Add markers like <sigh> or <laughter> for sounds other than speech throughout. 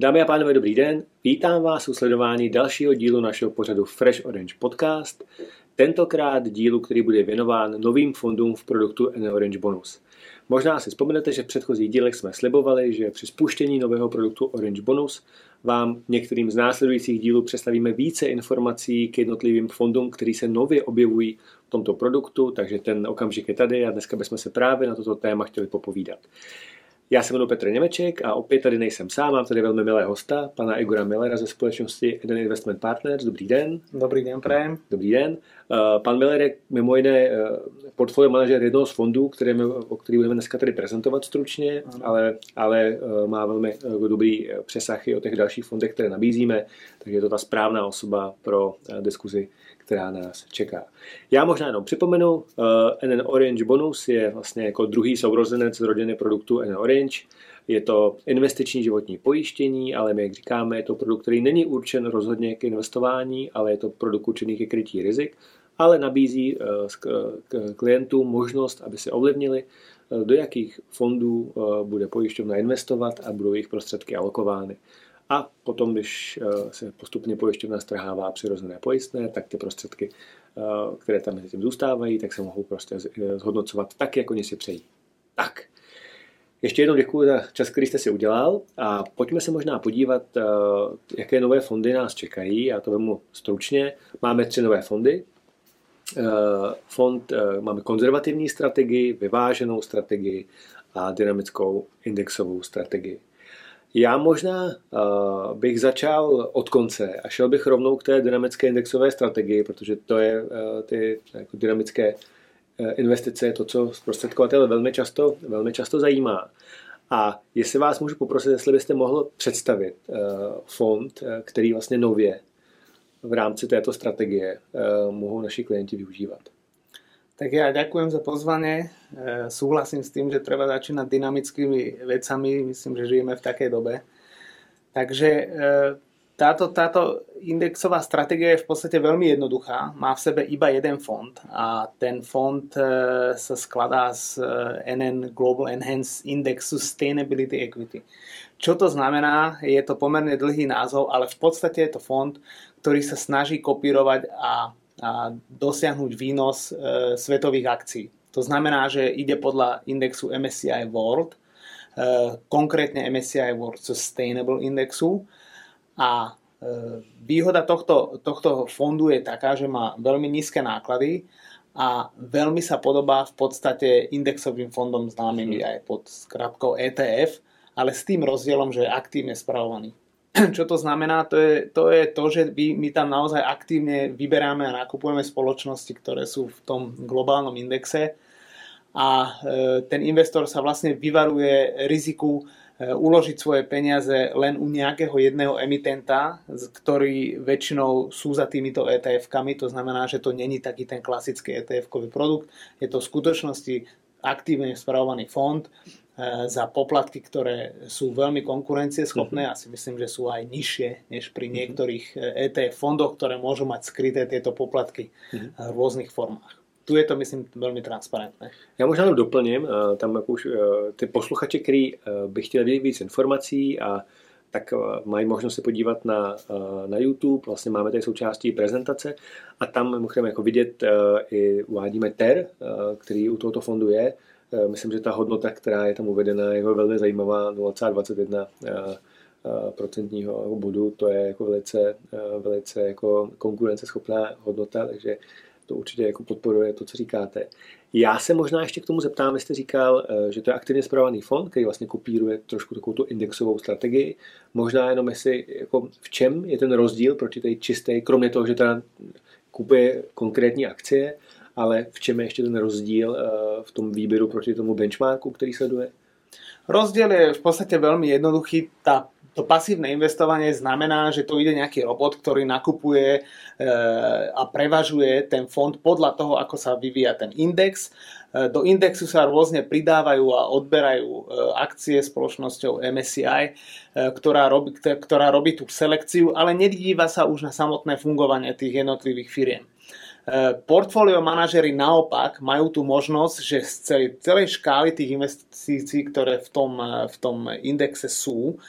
Dámy a pánové, dobrý den. Vítám vás u sledování dalšího dílu našeho pořadu Fresh Orange Podcast. Tentokrát dílu, který bude věnován novým fondům v produktu N Orange Bonus. Možná si vzpomenete, že v předchozích dílech jsme slibovali, že při spuštění nového produktu Orange Bonus vám některým z následujících dílů představíme více informací k jednotlivým fondům, které se nově objevují v tomto produktu, takže ten okamžik je tady a dneska bychom se právě na toto téma chtěli popovídat. Já se jmenuji Petr Němeček a opět tady nejsem sám, mám tady velmi milé hosta, pana Igora Millera ze společnosti Eden Investment Partners. Dobrý den. Dobrý den, prajem. Dobrý den. Uh, pan Miller je mimo jiné uh, portfolio manažer jednoho z fondů, které o který budeme dneska tady prezentovat stručně, ale, ale uh, má velmi dobrý přesah i o těch dalších fondech, které nabízíme, takže je to ta správná osoba pro diskuzi která nás čeká. Já možná jenom připomenu, NN Orange Bonus je vlastně jako druhý sourozenec z rodiny produktu NN Orange. Je to investiční životní pojištění, ale my, jak říkáme, je to produkt, který není určen rozhodně k investování, ale je to produkt určený ke krytí rizik, ale nabízí uh, k klientům možnost, aby si ovlivnili, uh, do jakých fondů bude pojišťovna investovat a budou jejich prostředky alokovány. A potom, když eh, se postupně pojišťovna strhává přirozené pojistné, tak ty prostředky, eh, které tam mezi tím zůstávají, tak se mohou prostě eh, zhodnocovat tak, jak oni si přejí. Tak, ještě jednou děkuji za čas, který jste si udělal a pojďme se možná podívat, jaké nové fondy nás čekají. Já to vemu stručně. Máme tři nové fondy. Fond, máme konzervativní strategii, vyváženou strategii a dynamickou indexovou strategii. Já možná uh, bych začal od konce a šel bych rovnou k té dynamické indexové strategii, protože to je uh, ty jako dynamické uh, investice, to, co zprostředkovatele velmi často, velmi často zajímá. A jestli vás můžu poprosit, jestli byste mohl představit uh, fond, který vlastně nově v rámci této strategie uh, mohou naši klienti využívat. Tak ja ďakujem za pozvanie. E, súhlasím s tým, že treba začínať dynamickými vecami. Myslím, že žijeme v takej dobe. Takže e, táto, táto indexová stratégia je v podstate veľmi jednoduchá. Má v sebe iba jeden fond a ten fond e, sa skladá z NN Global Enhanced Index Sustainability Equity. Čo to znamená? Je to pomerne dlhý názov, ale v podstate je to fond, ktorý sa snaží kopírovať a a dosiahnuť výnos e, svetových akcií. To znamená, že ide podľa indexu MSCI World, e, konkrétne MSCI World Sustainable Indexu a e, výhoda tohto, tohto fondu je taká, že má veľmi nízke náklady a veľmi sa podobá v podstate indexovým fondom známym aj pod skratkou ETF, ale s tým rozdielom, že je aktívne spravovaný. <clears throat> Čo to znamená? To je to, je to že my, my tam naozaj aktívne vyberáme a nakupujeme spoločnosti, ktoré sú v tom globálnom indexe. A e, ten investor sa vlastne vyvaruje riziku e, uložiť svoje peniaze len u nejakého jedného emitenta, ktorý väčšinou sú za týmito ETF-kami, to znamená, že to není taký ten klasický ETF-kový produkt, je to v skutočnosti aktívne spravovaný fond za poplatky, ktoré sú veľmi konkurencieschopné uh-huh. a si myslím, že sú aj nižšie než pri mhm. niektorých ETF fondoch, ktoré môžu mať skryté tieto poplatky uh-huh. v rôznych formách. Tu je to, myslím, velmi transparentné. Já možná jenom doplním, e, tam jak už ty posluchači, kteří by chtěli vědět víc informací a tak mají možnost se podívat na, na YouTube, vlastně máme tady součástí prezentace a tam můžeme jako vidět i uvádíme TER, který u tohoto fondu je, myslím, že ta hodnota, která je tam uvedena, je velmi zajímavá, 0,21 eh, eh, procentního bodu, to je jako velice, velice jako konkurenceschopná hodnota, takže to určitě jako podporuje to, co říkáte. Já se možná ještě k tomu zeptám, vy jste říkal, že to je aktivně zpravovaný fond, který vlastně kopíruje trošku takovou tu indexovou strategii. Možná jenom jestli, jako v čem je ten rozdíl proti té čisté, kromě toho, že teda kupuje konkrétní akcie, ale v čem je ještě ten rozdíl eh, v tom výběru proti tomu benchmarku, který sleduje? Rozdiel je v podstate veľmi jednoduchý. Tá, to pasívne investovanie znamená, že to ide nejaký robot, ktorý nakupuje e, a prevažuje ten fond podľa toho, ako sa vyvíja ten index. E, do indexu sa rôzne pridávajú a odberajú e, akcie spoločnosťou MSCI, e, ktorá robí, ktorá robí tú selekciu, ale nedíva sa už na samotné fungovanie tých jednotlivých firiem. Eh, portfólio manažery naopak majú tú možnosť, že z celej, celej škály tých investícií, ktoré v tom, eh, v tom indexe sú,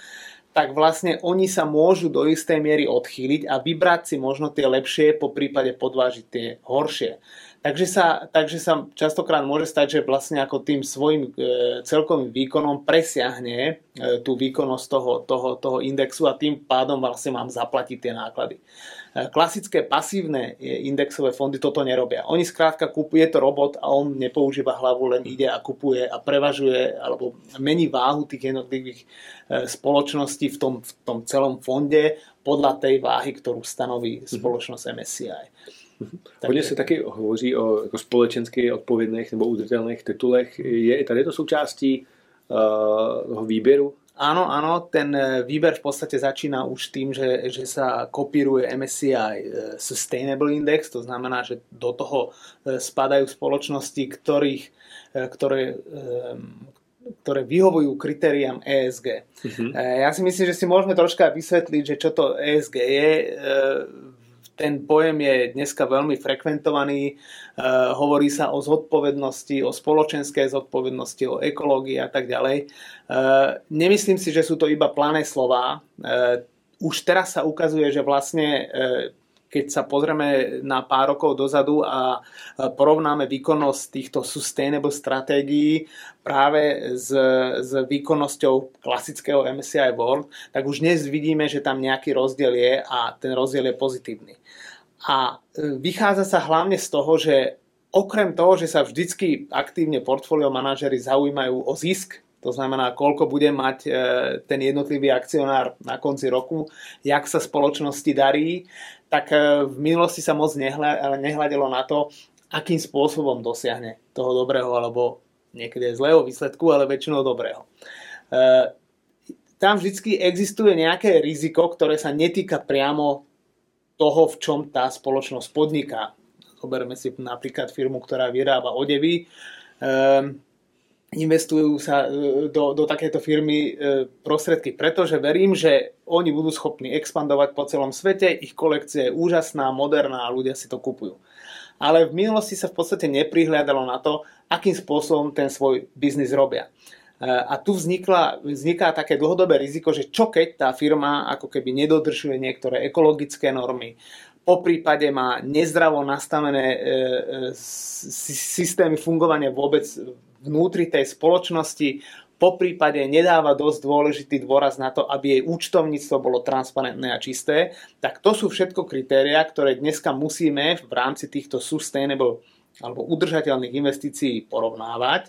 tak vlastne oni sa môžu do istej miery odchýliť a vybrať si možno tie lepšie, po prípade podvážiť tie horšie. Takže sa, takže sa častokrát môže stať, že vlastne ako tým svojim e, celkovým výkonom presiahne e, tú výkonnosť toho, toho, toho indexu a tým pádom vlastne mám zaplatiť tie náklady. E, klasické pasívne indexové fondy toto nerobia. Oni skrátka kúpuje to robot a on nepoužíva hlavu, len ide a kupuje a prevažuje alebo mení váhu tých jednotlivých e, spoločností v tom, v tom celom fonde podľa tej váhy, ktorú stanoví mhm. spoločnosť MSCI. Hodně se taky hovoří o jako společensky odpovědných nebo udržitelných titulech. Je i tady to součástí uh, výběru? Áno, áno, ten eh, výber v podstate začína už tým, že, že sa kopíruje MSCI eh, Sustainable Index, to znamená, že do toho spadajú spoločnosti, ktorých, ktoré, ktoré vyhovujú kritériám ESG. Mhm. Ja si myslím, že si môžeme troška vysvetliť, že čo to ESG je ten pojem je dneska veľmi frekventovaný. Uh, hovorí sa o zodpovednosti, o spoločenskej zodpovednosti, o ekológii a tak ďalej. Uh, nemyslím si, že sú to iba plané slova. Uh, už teraz sa ukazuje, že vlastne keď sa pozrieme na pár rokov dozadu a porovnáme výkonnosť týchto sustainable stratégií práve s, s výkonnosťou klasického MSCI World, tak už dnes vidíme, že tam nejaký rozdiel je a ten rozdiel je pozitívny. A e, vychádza sa hlavne z toho, že okrem toho, že sa vždycky aktívne portfólio manažery zaujímajú o zisk, to znamená, koľko bude mať e, ten jednotlivý akcionár na konci roku, jak sa spoločnosti darí, tak e, v minulosti sa moc nehľadelo na to, akým spôsobom dosiahne toho dobrého alebo niekedy aj zlého výsledku, ale väčšinou dobrého. E, tam vždy existuje nejaké riziko, ktoré sa netýka priamo toho, v čom tá spoločnosť podniká. Zoberme si napríklad firmu, ktorá vyrába odevy. Um, investujú sa e, do, do takéto firmy e, prostriedky, pretože verím, že oni budú schopní expandovať po celom svete, ich kolekcia je úžasná, moderná a ľudia si to kupujú. Ale v minulosti sa v podstate neprihľadalo na to, akým spôsobom ten svoj biznis robia. E, a tu vznikla, vzniká také dlhodobé riziko, že čo keď tá firma ako keby nedodržuje niektoré ekologické normy, po prípade má nezdravo nastavené systémy fungovania vôbec vnútri tej spoločnosti po prípade nedáva dosť dôležitý dôraz na to, aby jej účtovníctvo bolo transparentné a čisté, tak to sú všetko kritéria, ktoré dneska musíme v rámci týchto sustainable alebo udržateľných investícií porovnávať.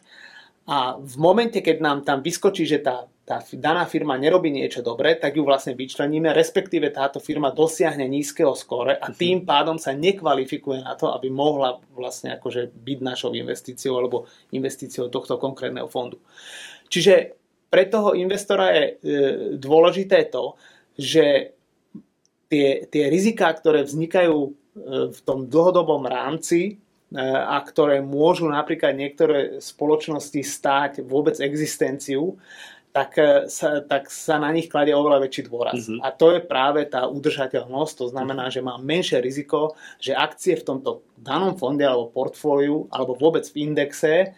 A v momente, keď nám tam vyskočí, že tá, tá daná firma nerobí niečo dobré, tak ju vlastne vyčleníme, respektíve táto firma dosiahne nízkeho skóre a tým pádom sa nekvalifikuje na to, aby mohla vlastne akože byť našou investíciou alebo investíciou tohto konkrétneho fondu. Čiže pre toho investora je e, dôležité to, že tie, tie riziká, ktoré vznikajú e, v tom dlhodobom rámci, a ktoré môžu napríklad niektoré spoločnosti stáť vôbec existenciu, tak e, sa, tak sa na nich kladie oveľa väčší dôraz. Mm-hmm. A to je práve tá udržateľnosť, to znamená, že má menšie riziko, že akcie v tomto danom fonde alebo portfóliu alebo vôbec v indexe e,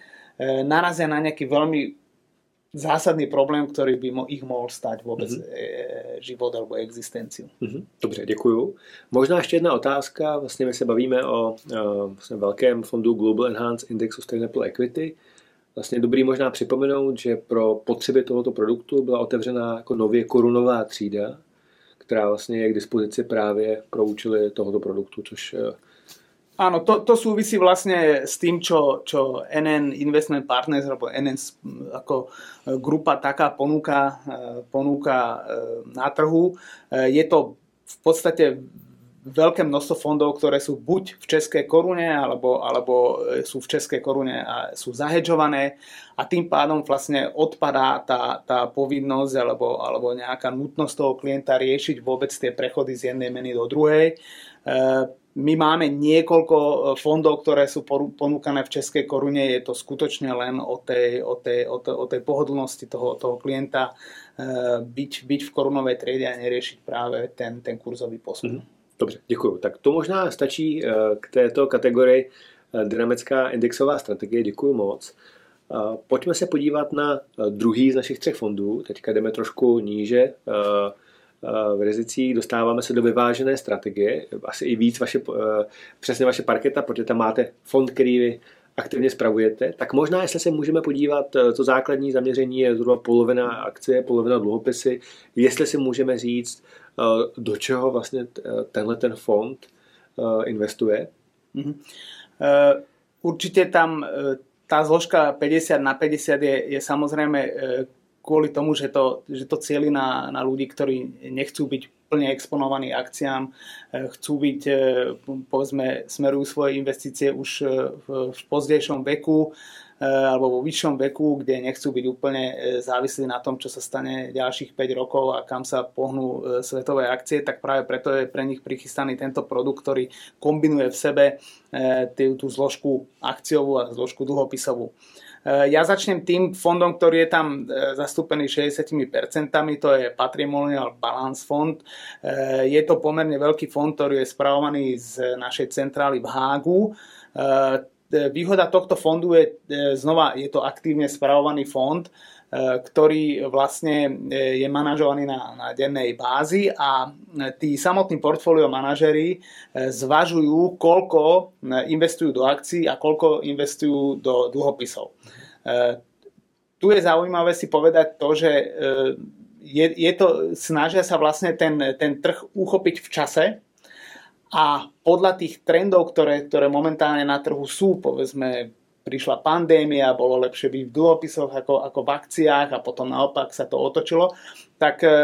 narazia na nejaký veľmi zásadný problém, ktorý by mo, ich mohol stať vôbec mm-hmm. život alebo existenciu. Mm-hmm. Dobře, děkuju. Možná ještě jedna otázka. Vlastně my se bavíme o uh, vlastně velkém fondu Global Enhanced Index Sustainable Equity. Vlastně dobrý možná připomenout, že pro potřeby tohoto produktu byla otevřena jako nově korunová třída, která vlastně je k dispozici právě pro účely tohoto produktu, což uh, Áno, to, to súvisí vlastne s tým, čo, čo NN Investment Partners alebo NN ako e, grupa taká ponúka, e, ponúka na trhu. Je to v podstate veľké množstvo fondov, ktoré sú buď v českej korune, alebo, alebo sú v českej korune a sú zahedžované a tým pádom vlastne odpadá tá, tá povinnosť alebo, alebo nejaká nutnosť toho klienta riešiť vôbec tie prechody z jednej meny do druhej my máme niekoľko e, fondov, ktoré sú ponúkané v Českej korune. Je to skutočne len o tej, o tej, o tej, o tej pohodlnosti toho, toho klienta e, byť, byť v korunovej triede a neriešiť práve ten, ten kurzový posun. Mhm. Dobře, děkuji. Tak to možná stačí e, k této kategorii dynamická indexová strategie. Děkuji moc. Pojďme se podívat na druhý z našich třech fondů. Teďka jdeme trošku níže v rizicích, dostáváme se do vyvážené strategie, asi i víc vaše, přesně vaše parketa, protože tam máte fond, který vy aktivně spravujete, tak možná, jestli se můžeme podívat, to základní zaměření je zhruba polovina akcie, polovina dluhopisy, jestli si můžeme říct, do čeho vlastně tenhle ten fond investuje. Mm-hmm. Určite tam tá zložka 50 na 50 je, je samozrejme kvôli tomu, že to, že to cieli na, na ľudí, ktorí nechcú byť plne exponovaní akciám, chcú byť, povedzme, smerujú svoje investície už v, v pozdejšom veku, E, alebo vo vyššom veku, kde nechcú byť úplne e, závislí na tom, čo sa stane ďalších 5 rokov a kam sa pohnú e, svetové akcie, tak práve preto je pre nich prichystaný tento produkt, ktorý kombinuje v sebe tú zložku akciovú a zložku dlhopisovú. Ja začnem tým fondom, ktorý je tam zastúpený 60%, to je Patrimonial Balance Fond. Je to pomerne veľký fond, ktorý je spravovaný z našej centrály v Hágu výhoda tohto fondu je, znova, je to aktívne spravovaný fond, ktorý vlastne je manažovaný na, na dennej bázi a tí samotní portfólio manažery zvažujú, koľko investujú do akcií a koľko investujú do dlhopisov. Tu je zaujímavé si povedať to, že je, je to, snažia sa vlastne ten, ten trh uchopiť v čase, a podľa tých trendov, ktoré, ktoré momentálne na trhu sú, povedzme, prišla pandémia, bolo lepšie byť v dlhopisoch ako, ako v akciách a potom naopak sa to otočilo, tak e,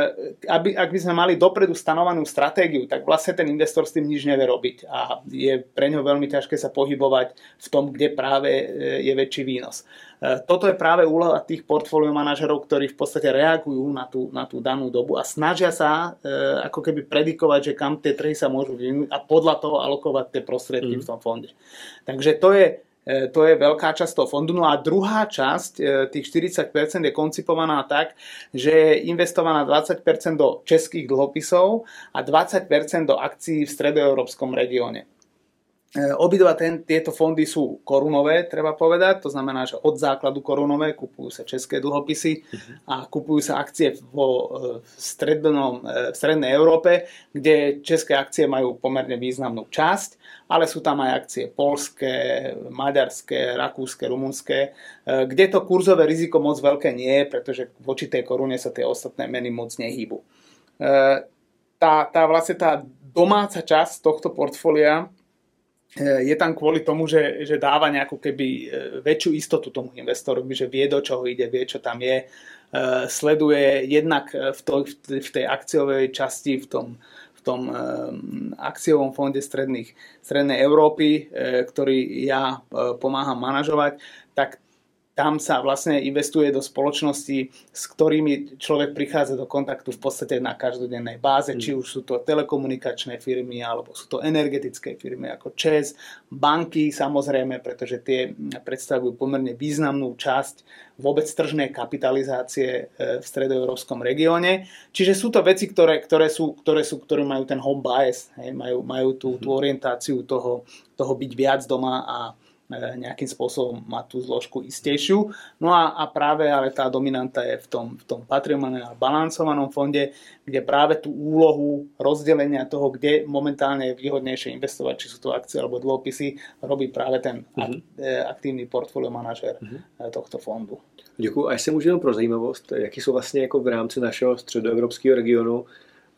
aby, ak by sme mali dopredu stanovanú stratégiu, tak vlastne ten investor s tým nič nevie robiť a je pre ňo veľmi ťažké sa pohybovať v tom, kde práve e, je väčší výnos. E, toto je práve úloha tých portfólio manažerov, ktorí v podstate reagujú na tú, na tú danú dobu a snažia sa ako keby predikovať, že kam tie trhy sa môžu vyvinúť a podľa toho alokovať tie prostriedky mm. v tom fonde. Takže to je, to je veľká časť toho fondu. No a druhá časť, e, tých 40% je koncipovaná tak, že je investovaná 20% do českých dlhopisov a 20% do akcií v stredoeurópskom regióne. E, obidva ten, tieto fondy sú korunové, treba povedať, to znamená, že od základu korunové kupujú sa české dlhopisy a kupujú sa akcie vo e, strednom, e, v strednej Európe, kde české akcie majú pomerne významnú časť, ale sú tam aj akcie polské, maďarské, rakúske, rumunské, kde to kurzové riziko moc veľké nie je, pretože voči tej korune sa tie ostatné meny moc nehýbu. Tá, tá vlastne tá domáca časť tohto portfólia je tam kvôli tomu, že, že dáva nejakú keby e, väčšiu istotu tomu investorovi, že vie, do čoho ide, vie, čo tam je. E, sleduje jednak v, to, v tej akciovej časti, v tom, v tom e, akciovom fonde stredných, strednej Európy, ktorý ja pomáham manažovať, tak tam sa vlastne investuje do spoločnosti, s ktorými človek prichádza do kontaktu v podstate na každodennej báze, mm. či už sú to telekomunikačné firmy, alebo sú to energetické firmy ako ČES, banky samozrejme, pretože tie predstavujú pomerne významnú časť vôbec tržnej kapitalizácie e, v stredoeurópskom regióne. Čiže sú to veci, ktoré, ktoré, sú, ktoré, sú, ktoré majú ten home bias, hej, majú, majú tú, tú mm. orientáciu toho, toho byť viac doma a, nejakým spôsobom má tú zložku istejšiu. No a, a práve ale tá dominanta je v tom, v tom patrimoniálne balancovanom fonde, kde práve tú úlohu rozdelenia toho, kde momentálne je výhodnejšie investovať, či sú to akcie alebo dlhopisy, robí práve ten mm-hmm. aktívny portfolio manažer mm-hmm. tohto fondu. Děkuji. A jestli můžeme pro zajímavost, jaký jsou vlastně jako v rámci našeho středoevropského regionu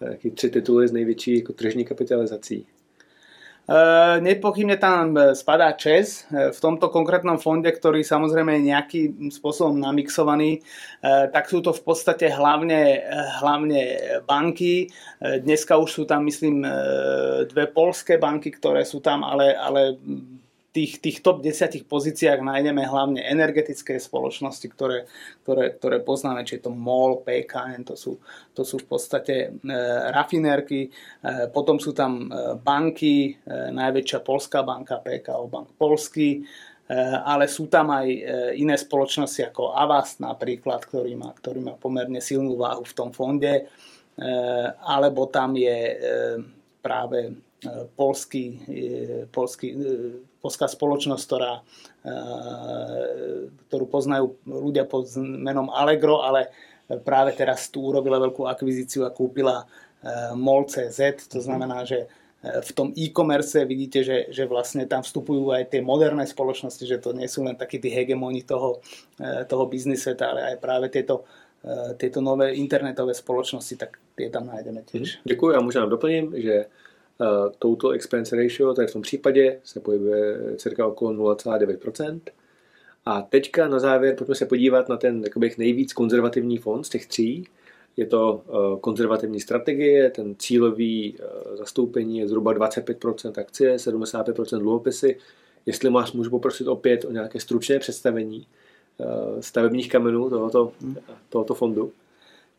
jaký tři tituly s největší jako tržní kapitalizací? Eh, nepochybne tam eh, spadá ČES eh, v tomto konkrétnom fonde, ktorý samozrejme je nejakým spôsobom namixovaný, tak sú to v podstate hlavne, hlavne banky. Dneska už sú tam, myslím, dve polské banky, ktoré sú tam, ale, ale tých, tých top 10 pozíciách nájdeme hlavne energetické spoločnosti, ktoré, ktoré, ktoré poznáme, či je to MOL, PKN, to sú, to sú v podstate e, rafinérky, e, potom sú tam e, banky, e, najväčšia polská banka, PKO Bank Polský, e, ale sú tam aj e, iné spoločnosti ako Avast napríklad, ktorý má, ktorý má pomerne silnú váhu v tom fonde, e, alebo tam je práve polský, polský polská spoločnosť, ktorá, ktorú poznajú ľudia pod menom Allegro, ale práve teraz tu urobila veľkú akvizíciu a kúpila MOL.cz, to znamená, že v tom e-commerce vidíte, že, že vlastne tam vstupujú aj tie moderné spoločnosti, že to nie sú len takí tí hegemoni toho, toho biznis sveta, ale aj práve tieto tieto nové internetové spoločnosti, tak tie tam nájdeme tiež. Mhm. Děkuji a možná doplním, že total expense ratio, tady v tom případě se pohybuje cirka okolo 0,9%. A teďka na závěr pojďme se podívat na ten bych, nejvíc konzervativní fond z těch tří. Je to uh, konzervativní strategie, ten cílový uh, zastoupení je zhruba 25% akcie, 75% dluhopisy. Jestli máš, můžu poprosit opět o nějaké stručné představení Eh, stavebních kamenů tohoto, tohoto fondu?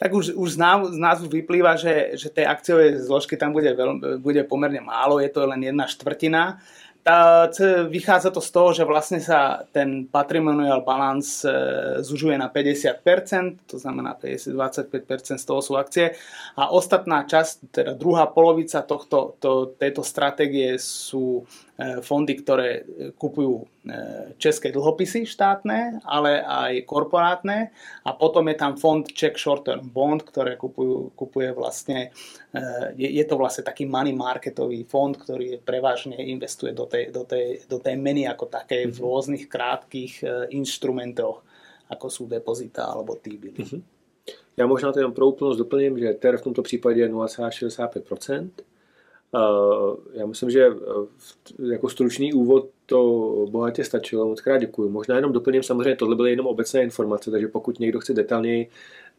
Tak už, už z, názvu vyplýva, že, že tej akciovej zložky tam bude, veľ, bude pomerne málo, je to len jedna štvrtina. Tá, vychádza to z toho, že vlastne sa ten patrimonial balance zužuje na 50%, to znamená 50-25% z toho sú akcie. A ostatná časť, teda druhá polovica tohto, to, tejto stratégie sú fondy, ktoré kupujú e, české dlhopisy štátne, ale aj korporátne a potom je tam fond Czech Short Term Bond, ktoré kupujú, kupuje vlastne je, je to vlastne taký money marketový fond, ktorý prevažne investuje do tej, do tej, do tej meny ako také v mhm. rôznych krátkých instrumentoch, ako sú depozita alebo T-billy. Mm-hmm. Já možná to jenom pro úplnost doplním, že TER v tomto případě je 0,65%. Uh, já myslím, že jako stručný úvod to bohatě stačilo. Moc krát děkuji. Možná jenom doplním, samozřejmě tohle byly jenom obecné informace, takže pokud někdo chce detailněji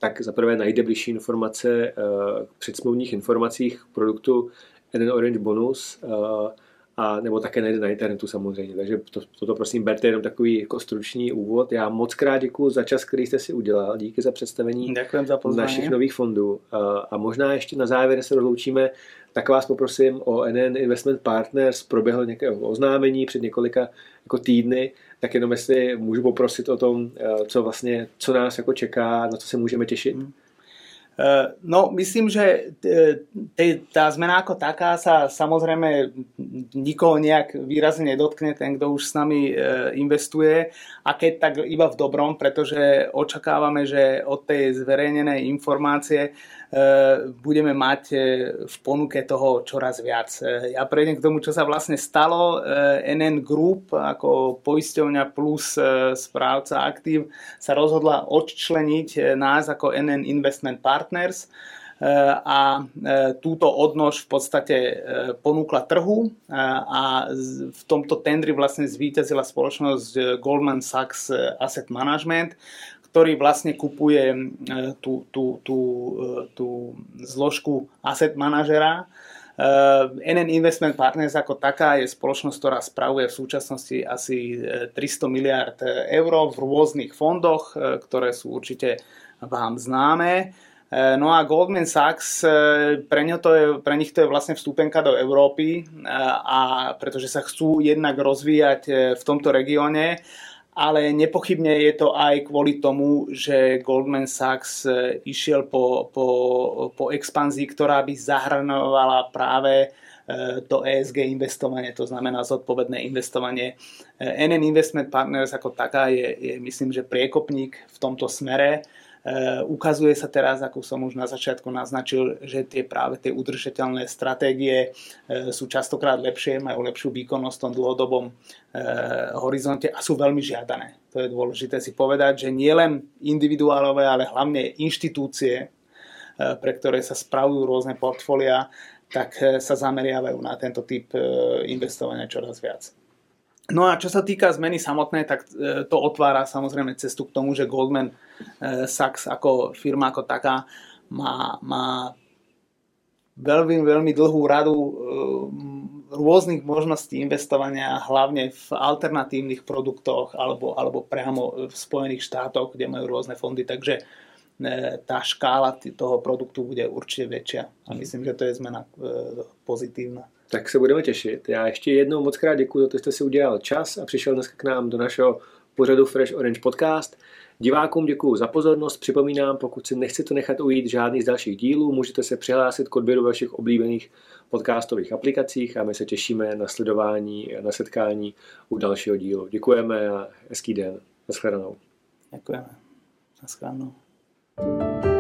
tak zaprvé najde blížší informace eh, před smluvních informacích produktu NN Orange Bonus eh, a nebo také najde na internetu samozřejmě. Takže to, toto prosím berte jenom takový jako stručný úvod. Já moc krát děkuji za čas, který jste si udělal. Díky za představení za našich nových fondů. A, a možná ještě na závěr se rozloučíme, tak vás poprosím o NN Investment Partners. Proběhlo nějaké oznámení před několika jako týdny tak jenom jestli můžu poprosit o tom, eh, co vlastně, co nás jako čeká, na co se můžeme těšit. Mm. No, myslím, že tá zmena ako taká sa samozrejme nikoho nejak výrazne nedotkne, ten, kto už s nami investuje. A keď tak iba v dobrom, pretože očakávame, že od tej zverejnenej informácie budeme mať v ponuke toho čoraz viac. Ja prejdem k tomu, čo sa vlastne stalo. NN Group ako poisťovňa plus správca aktív sa rozhodla odčleniť nás ako NN Investment Partners a túto odnož v podstate ponúkla trhu a v tomto tendri vlastne zvíťazila spoločnosť Goldman Sachs Asset Management, ktorý vlastne kupuje e, tú, tú, tú, e, tú zložku asset manažera. NN e, Investment Partners ako taká je spoločnosť, ktorá spravuje v súčasnosti asi 300 miliard eur v rôznych fondoch, ktoré sú určite vám známe. No a Goldman Sachs, pre, to je, pre nich to je vlastne vstúpenka do Európy, a pretože sa chcú jednak rozvíjať v tomto regióne ale nepochybne je to aj kvôli tomu, že Goldman Sachs e, išiel po, po, po expanzii, ktorá by zahrnovala práve e, to ESG investovanie, to znamená zodpovedné investovanie. NN Investment Partners ako taká je, je myslím, že priekopník v tomto smere ukazuje sa teraz, ako som už na začiatku naznačil, že tie práve tie udržateľné stratégie eh, sú častokrát lepšie, majú lepšiu výkonnosť v tom dlhodobom eh, horizonte a sú veľmi žiadané. To je dôležité si povedať, že nie len individuálové, ale hlavne inštitúcie, pre ktoré sa spravujú rôzne portfólia, tak sa zameriavajú na tento typ investovania čoraz viac. No a čo sa týka zmeny samotné, tak to otvára samozrejme cestu k tomu, že Goldman Eh, Sachs ako firma ako taká má, má veľmi, veľmi dlhú radu eh, rôznych možností investovania, hlavne v alternatívnych produktoch alebo, alebo priamo v Spojených štátoch, kde majú rôzne fondy, takže tá škála toho produktu bude určite väčšia a myslím, že to je zmena pozitívna. Tak se budeme těšit. Já ještě jednou moc krát děkuji za to, že jste si udělal čas a přišel dneska k nám do našeho pořadu Fresh Orange Podcast. Divákům děkuji za pozornost. Připomínám, pokud si nechcete nechat ujít žádný z dalších dílů, můžete se přihlásit k odběru vašich oblíbených podcastových aplikacích a my se těšíme na sledování, na setkání u dalšího dílu. Děkujeme a hezký den. Naschledanou. Děkujeme. Naschledanou. Thank you.